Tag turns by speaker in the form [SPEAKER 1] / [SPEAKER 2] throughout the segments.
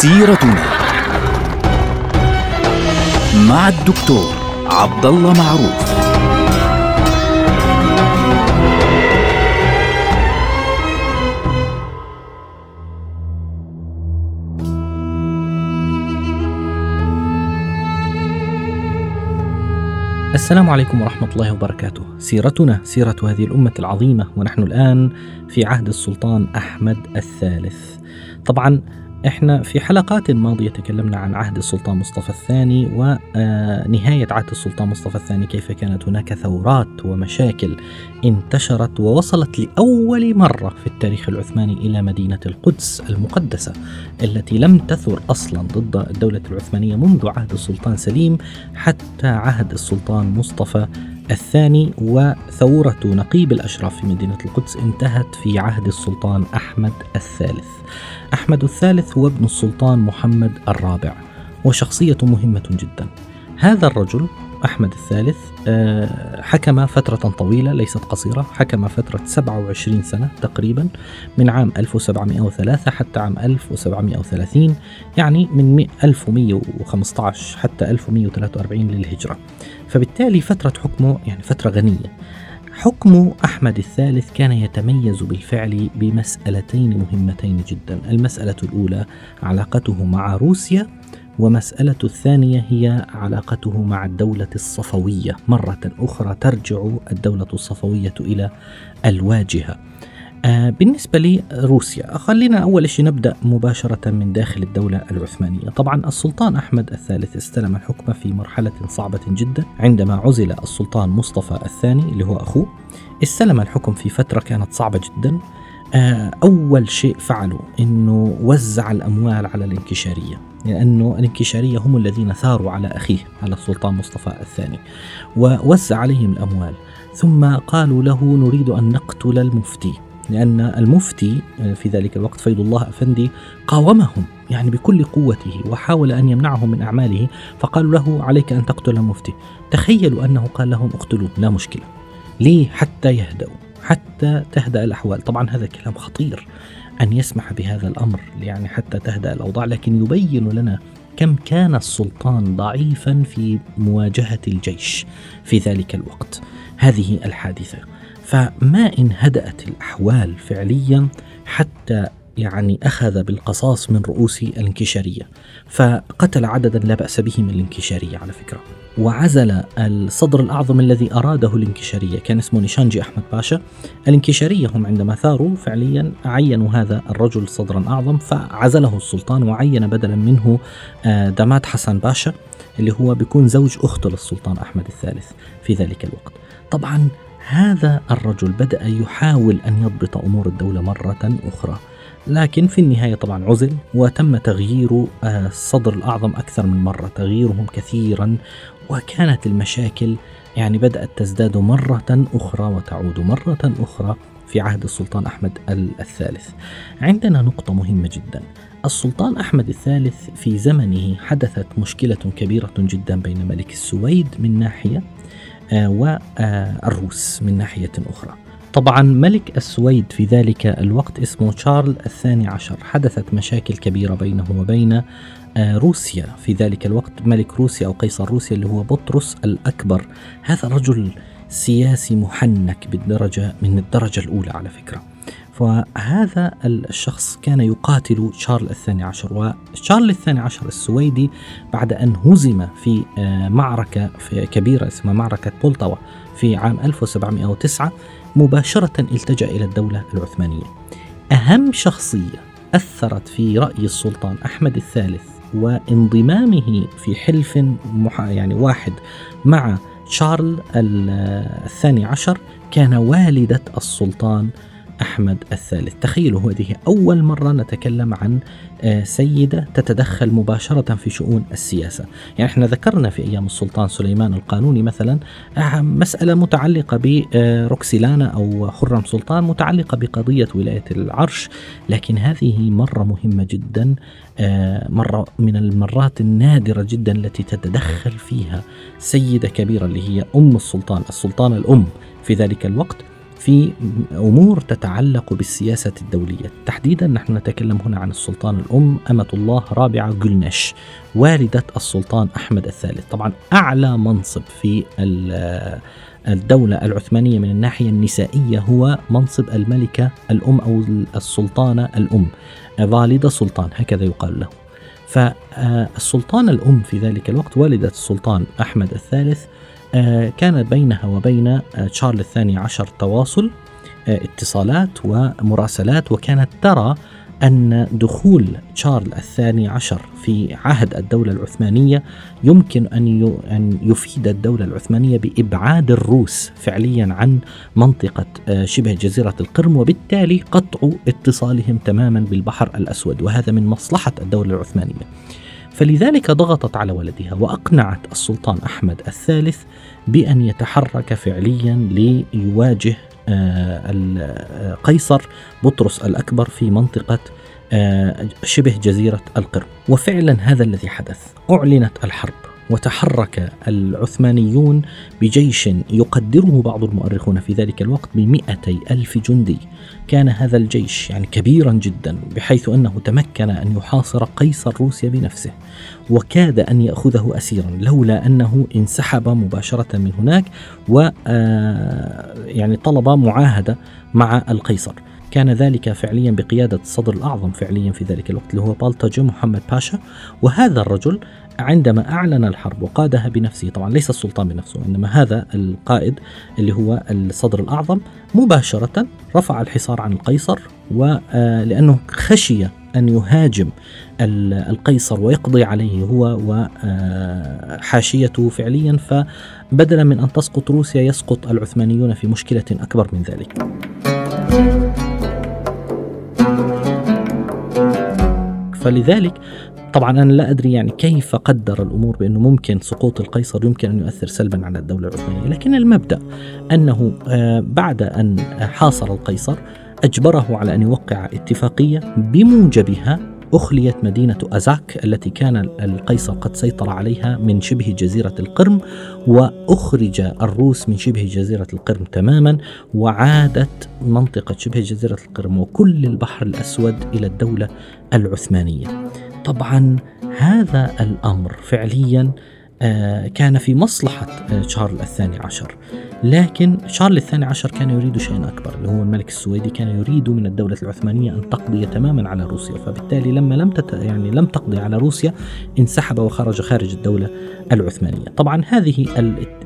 [SPEAKER 1] سيرتنا مع الدكتور عبد الله معروف
[SPEAKER 2] السلام عليكم ورحمة الله وبركاته. سيرتنا سيرة هذه الأمة العظيمة ونحن الآن في عهد السلطان أحمد الثالث. طبعا إحنا في حلقات ماضية تكلمنا عن عهد السلطان مصطفى الثاني ونهاية عهد السلطان مصطفى الثاني كيف كانت هناك ثورات ومشاكل انتشرت ووصلت لأول مرة في التاريخ العثماني إلى مدينة القدس المقدسة التي لم تثر أصلا ضد الدولة العثمانية منذ عهد السلطان سليم حتى عهد السلطان مصطفى الثاني وثورة نقيب الأشراف في مدينة القدس انتهت في عهد السلطان أحمد الثالث. أحمد الثالث هو ابن السلطان محمد الرابع وشخصية مهمة جدا. هذا الرجل أحمد الثالث آه، حكم فترة طويلة ليست قصيرة حكم فترة 27 سنة تقريبا من عام 1703 حتى عام 1730 يعني من 1115 حتى 1143 للهجرة. فبالتالي فترة حكمه يعني فترة غنية. حكم أحمد الثالث كان يتميز بالفعل بمسألتين مهمتين جدا. المسألة الأولى علاقته مع روسيا ومسألة الثانية هي علاقته مع الدولة الصفوية. مرة أخرى ترجع الدولة الصفوية إلى الواجهة. آه بالنسبة لروسيا خلينا أول شيء نبدأ مباشرة من داخل الدولة العثمانية. طبعا السلطان أحمد الثالث استلم الحكم في مرحلة صعبة جدا. عندما عزل السلطان مصطفى الثاني اللي هو أخوه استلم الحكم في فترة كانت صعبة جدا. آه أول شيء فعله أنه وزع الأموال على الانكشارية. لأنه الانكشارية هم الذين ثاروا على أخيه على السلطان مصطفى الثاني ووزع عليهم الأموال. ثم قالوا له نريد أن نقتل المفتي. لأن المفتي آه، في ذلك الوقت فيض الله أفندي قاومهم يعني بكل قوته وحاول أن يمنعهم من أعماله فقالوا له عليك أن تقتل المفتي. تخيلوا أنه قال لهم اقتلوه لا مشكلة. ليه؟ حتى يهدأوا حتى تهدأ الأحوال. طبعا هذا كلام خطير. أن يسمح بهذا الأمر يعني حتى تهدأ الأوضاع لكن يبين لنا كم كان السلطان ضعيفا في مواجهة الجيش في ذلك الوقت. هذه الحادثة. فما إن هدأت الأحوال فعليا حتى يعني أخذ بالقصاص من رؤوس الانكشارية فقتل عددا لا بأس به من الانكشارية على فكرة. وعزل الصدر الأعظم الذي أراده الانكشارية كان اسمه نيشانجي أحمد باشا. الانكشارية هم عندما ثاروا فعليا عينوا هذا الرجل صدرا أعظم فعزله السلطان وعين بدلا منه آه، دامات حسن باشا اللي هو بيكون زوج أخته للسلطان أحمد الثالث في ذلك الوقت. طبعا هذا الرجل بدأ يحاول أن يضبط أمور الدولة مرة أخرى. لكن في النهاية طبعا عزل وتم تغيير آه، الصدر الأعظم أكثر من مرة تغييرهم كثيرا وكانت المشاكل يعني بدأت تزداد مرة أخرى وتعود مرة أخرى في عهد السلطان أحمد الثالث. عندنا نقطة مهمة جدا. السلطان أحمد الثالث في زمنه حدثت مشكلة كبيرة جدا بين ملك السويد من ناحية آه، والروس من ناحية أخرى. طبعا ملك السويد في ذلك الوقت اسمه تشارل الثاني عشر. حدثت مشاكل كبيرة بينه وبين آه، روسيا. في ذلك الوقت ملك روسيا أو قيصر روسيا اللي هو بطرس الأكبر. هذا رجل سياسي محنك بالدرجة من الدرجة الأولى على فكرة. فهذا الشخص كان يقاتل شارل الثاني عشر. وشارل الثاني عشر السويدي بعد أن هزم في آه، معركة كبيرة اسمها معركة بولتاوا في عام 1709 مباشرة التجأ إلى الدولة العثمانية. أهم شخصية أثرت في رأي السلطان أحمد الثالث وانضمامه في حلف يعني واحد مع شارل الثاني عشر كان والدة السلطان أحمد الثالث. تخيلوا هذه أول مرة نتكلم عن آه، سيدة تتدخل مباشرة في شؤون السياسة. يعني إحنا ذكرنا في أيام السلطان سليمان القانوني مثلا آه، مسألة متعلقة بروكسيلانا أو خرم سلطان متعلقة بقضية ولاية العرش. لكن هذه مرة مهمة جدا آه، مرة من المرات النادرة جدا التي تتدخل فيها سيدة كبيرة اللي هي أم السلطان السلطان الأم. في ذلك الوقت في أمور تتعلق بالسياسة الدولية، تحديدا نحن نتكلم هنا عن السلطان الأم أمة الله رابعة جلنش والدة السلطان أحمد الثالث، طبعا أعلى منصب في الدولة العثمانية من الناحية النسائية هو منصب الملكة الأم أو السلطانة الأم والدة سلطان هكذا يقال له. فالسلطان الأم في ذلك الوقت والدة السلطان أحمد الثالث كان بينها وبين آه، تشارل الثاني عشر تواصل آه، اتصالات ومراسلات وكانت ترى أن دخول تشارل الثاني عشر في عهد الدولة العثمانية يمكن أن أن يفيد الدولة العثمانية بإبعاد الروس فعليا عن منطقة شبه جزيرة القرم وبالتالي قطع اتصالهم تماما بالبحر الأسود وهذا من مصلحة الدولة العثمانية. فلذلك ضغطت على ولدها وأقنعت السلطان أحمد الثالث بأن يتحرك فعليا ليواجه آه، قيصر بطرس الأكبر في منطقة آه، شبه جزيرة القرم وفعلا هذا الذي حدث. أعلنت الحرب. وتحرك العثمانيون بجيش يقدره بعض المؤرخون في ذلك الوقت بمئتي ألف جندي. كان هذا الجيش يعني كبيرا جدا بحيث أنه تمكن أن يحاصر قيصر روسيا بنفسه وكاد أن يأخذه أسيرا لولا أنه انسحب مباشرة من هناك و آه، يعني طلب معاهدة مع القيصر. كان ذلك فعليا بقيادة الصدر الأعظم فعليا في ذلك الوقت اللي هو بالتاجي محمد باشا. وهذا الرجل عندما أعلن الحرب وقادها بنفسه طبعا ليس السلطان بنفسه إنما هذا القائد اللي هو الصدر الأعظم مباشرة رفع الحصار عن القيصر ولأنه خشي أن يهاجم القيصر ويقضي عليه هو وحاشيته فعليا فبدلا من أن تسقط روسيا يسقط العثمانيون في مشكلة أكبر من ذلك. فلذلك طبعا أنا لا أدري يعني كيف قدر الأمور بأنه ممكن سقوط القيصر يمكن أن يؤثر سلبا على الدولة العثمانية، لكن المبدأ أنه آه، بعد أن حاصر القيصر أجبره على أن يوقع اتفاقية بموجبها أخليت مدينة أزاك التي كان القيصر قد سيطر عليها من شبه جزيرة القرم وأخرج الروس من شبه جزيرة القرم تماما وعادت منطقة شبه جزيرة القرم وكل البحر الأسود إلى الدولة العثمانية. طبعا هذا الأمر فعليا كان في مصلحة آه، شارل الثاني عشر. لكن شارل الثاني عشر كان يريد شيئا أكبر اللي هو الملك السويدي كان يريد من الدولة العثمانية أن تقضي تماما على روسيا. فبالتالي لما لم تت يعني لم تقضي على روسيا انسحب وخرج خارج الدولة العثمانية. طبعا هذه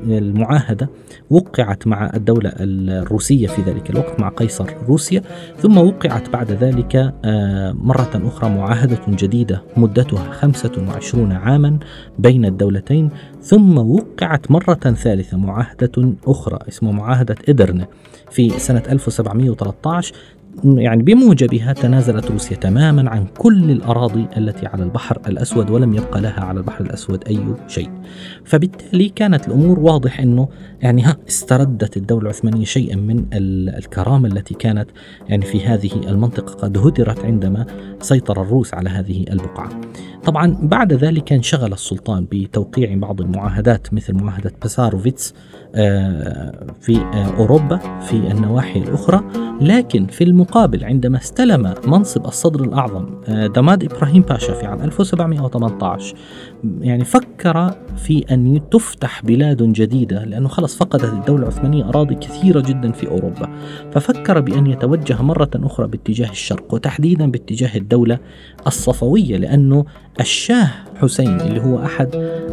[SPEAKER 2] المعاهدة وقعت مع الدولة الروسية في ذلك الوقت مع قيصر روسيا. ثم وقعت بعد ذلك آه، مرة أخرى معاهدة جديدة مدتها 25 عاما بين الدولتين. ثم وقعت مرة ثالثة معاهدة أخرى اسمها معاهدة إدرنة في سنة 1713 يعني بموجبها تنازلت روسيا تماما عن كل الأراضي التي على البحر الأسود ولم يبقى لها على البحر الأسود أي شيء. فبالتالي كانت الأمور واضح أنه يعني ها استردت الدولة العثمانية شيئا من الكرامة التي كانت يعني في هذه المنطقة. قد هدرت عندما سيطر الروس على هذه البقعة. طبعا بعد ذلك انشغل السلطان بتوقيع بعض المعاهدات مثل معاهدة بساروفيتس آه، في آه، أوروبا في النواحي الأخرى. لكن في المقابل عندما استلم منصب الصدر الأعظم آه، دماد إبراهيم باشا في عام 1718 يعني فكر في أن تفتح بلاد جديدة لأنه خلص فقدت الدولة العثمانية أراضي كثيرة جدا في أوروبا. ففكر بأن يتوجه مرة أخرى باتجاه الشرق وتحديدا باتجاه الدولة الصفوية لأنه الشاه حسين اللي هو أحد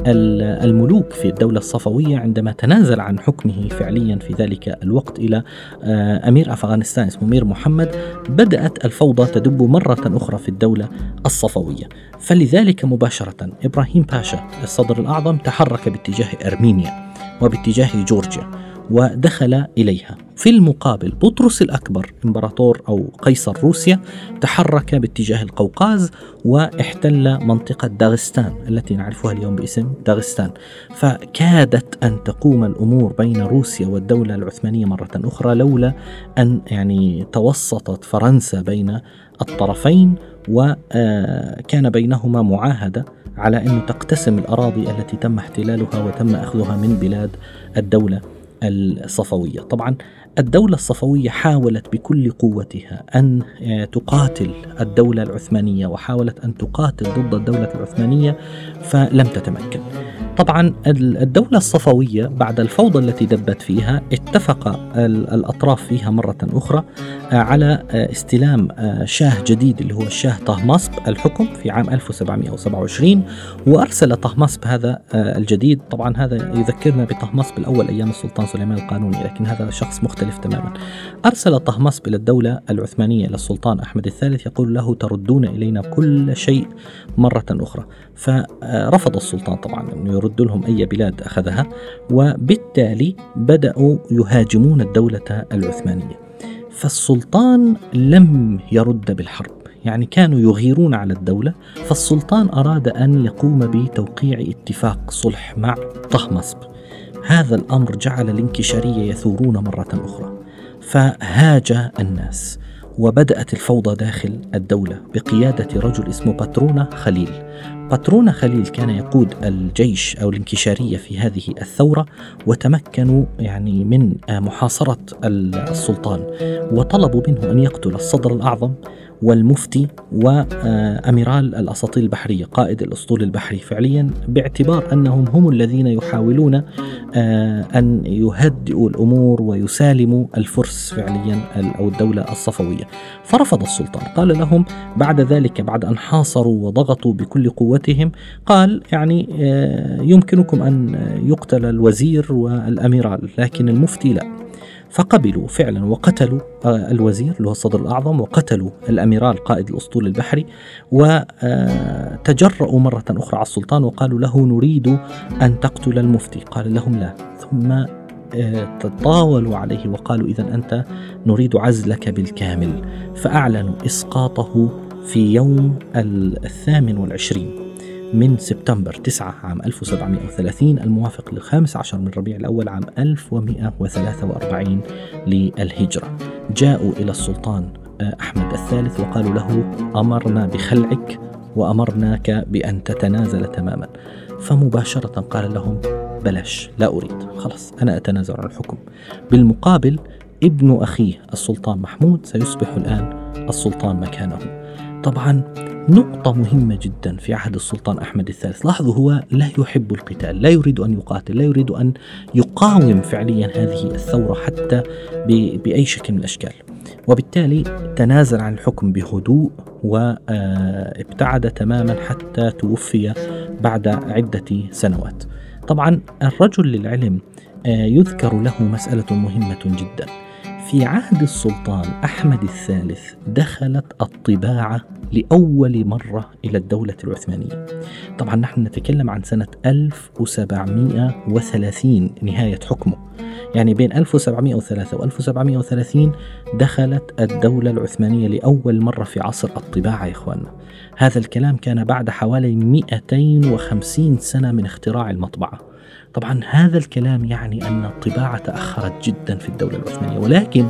[SPEAKER 2] الملوك في الدولة الصفوية عندما تنازل عن حكمه فعليا في ذلك الوقت إلى آه، أمير أفغانستان اسمه مير محمد بدأت الفوضى تدب مرة أخرى في الدولة الصفوية. فلذلك مباشرة إبراهيم باشا الصدر الأعظم تحرك باتجاه أرمينيا وباتجاه جورجيا ودخل إليها. في المقابل بطرس الأكبر إمبراطور أو قيصر روسيا تحرك باتجاه القوقاز واحتل منطقة داغستان التي نعرفها اليوم باسم داغستان. فكادت أن تقوم الأمور بين روسيا والدولة العثمانية مرة أخرى لولا أن يعني توسطت فرنسا بين الطرفين وكان بينهما معاهدة على أن تقتسم الأراضي التي تم احتلالها وتم أخذها من بلاد الدولة الصفوية طبعا الدولة الصفوية حاولت بكل قوتها أن آه، تقاتل الدولة العثمانية وحاولت أن تقاتل ضد الدولة العثمانية فلم تتمكن. طبعا الدولة الصفوية بعد الفوضى التي دبت فيها اتفق الأطراف فيها مرة أخرى آه، على آه، استلام شاه جديد اللي هو الشاه طهماسب الحكم في عام 1727 وأرسل طهماسب هذا الجديد. طبعا هذا يذكرنا بطهماسب الأول أيام السلطان سليمان القانوني لكن هذا شخص مختلف تماما. أرسل طهماسب إلى الدولة العثمانية إلى السلطان أحمد الثالث يقول له تردون إلينا كل شيء مرة أخرى. فرفض السلطان طبعا أنه يرد لهم أي بلاد أخذها وبالتالي بدأوا يهاجمون الدولة العثمانية. فالسلطان لم يرد بالحرب يعني كانوا يغيرون على الدولة فالسلطان أراد أن يقوم بتوقيع اتفاق صلح مع طهماسب هذا الأمر جعل الانكشارية يثورون مرة أخرى. فهاج الناس وبدأت الفوضى داخل الدولة بقيادة رجل اسمه باترونا خليل. باترونا خليل كان يقود الجيش أو الانكشارية في هذه الثورة وتمكنوا يعني من محاصرة السلطان وطلبوا منه أن يقتل الصدر الأعظم والمفتي وأميرال الأساطيل البحرية قائد الأسطول البحري. فعليا باعتبار أنهم هم الذين يحاولون آه، أن يهدئوا الأمور ويسالموا الفرس فعليا أو الدولة الصفوية. فرفض السلطان. قال لهم بعد ذلك بعد أن حاصروا وضغطوا بكل قوتهم قال يعني آه، يمكنكم أن يقتل الوزير والأميرال لكن المفتي لا. فقبلوا فعلا وقتلوا آه، الوزير اللي هو الصدر الأعظم وقتلوا الأميرال قائد الأسطول البحري وتجرؤوا مرة أخرى على السلطان وقالوا له نريد أن تقتل المفتي. قال لهم لا. ثم آه، تطاولوا عليه وقالوا إذا أنت نريد عزلك بالكامل. فأعلنوا إسقاطه في يوم الثامن والعشرين. من سبتمبر 9 عام 1730 الموافق للخامس عشر من ربيع الأول عام 1143 للهجرة. جاءوا إلى السلطان آه، أحمد الثالث وقالوا له أمرنا بخلعك وأمرناك بأن تتنازل تماما. فمباشرة قال لهم بلاش لا أريد خلاص أنا أتنازل عن الحكم. بالمقابل ابن أخيه السلطان محمود سيصبح الآن السلطان مكانه. طبعا نقطة مهمة جدا في عهد السلطان أحمد الثالث. لاحظوا هو لا يحب القتال لا يريد أن يقاتل لا يريد أن يقاوم فعليا هذه الثورة حتى بأي شكل من الأشكال. وبالتالي تنازل عن الحكم بهدوء وابتعد تماما حتى توفي بعد عدة سنوات. طبعا الرجل للعلم آه، يذكر له مسألة مهمة جدا. في عهد السلطان أحمد الثالث دخلت الطباعة لأول مرة إلى الدولة العثمانية. طبعا نحن نتكلم عن سنة 1730 نهاية حكمه. يعني بين 1703 و 1730 دخلت الدولة العثمانية لأول مرة في عصر الطباعة يا إخواننا. هذا الكلام كان بعد حوالي 250 سنة من اختراع المطبعة. طبعا هذا الكلام يعني أن الطباعة تأخرت جدا في الدولة العثمانية ولكن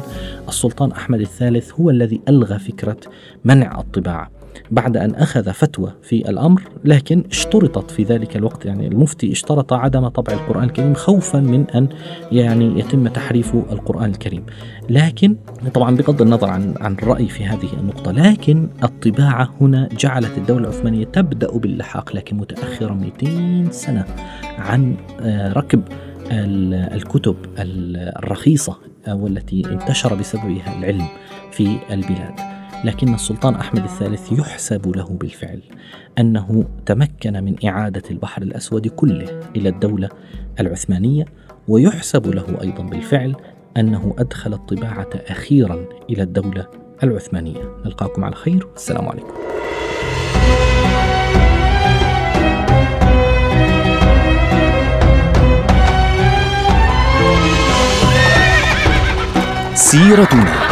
[SPEAKER 2] السلطان أحمد الثالث هو الذي ألغى فكرة منع الطباعة. بعد أن أخذ فتوى في الأمر لكن اشترطت في ذلك الوقت يعني المفتي اشترط عدم طبع القرآن الكريم خوفا من أن يعني يتم تحريف القرآن الكريم. لكن طبعا بغض النظر عن عن الرأي في هذه النقطة لكن الطباعة هنا جعلت الدولة العثمانية تبدأ باللحاق لكن متأخرة 200 سنة عن آه، ركب الكتب الرخيصة والتي انتشر بسببها العلم في البلاد. لكن السلطان أحمد الثالث يحسب له بالفعل أنه تمكن من إعادة البحر الأسود كله إلى الدولة العثمانية ويحسب له أيضا بالفعل أنه أدخل الطباعة أخيرا إلى الدولة العثمانية. نلقاكم على خير والسلام عليكم.
[SPEAKER 1] سيرتنا.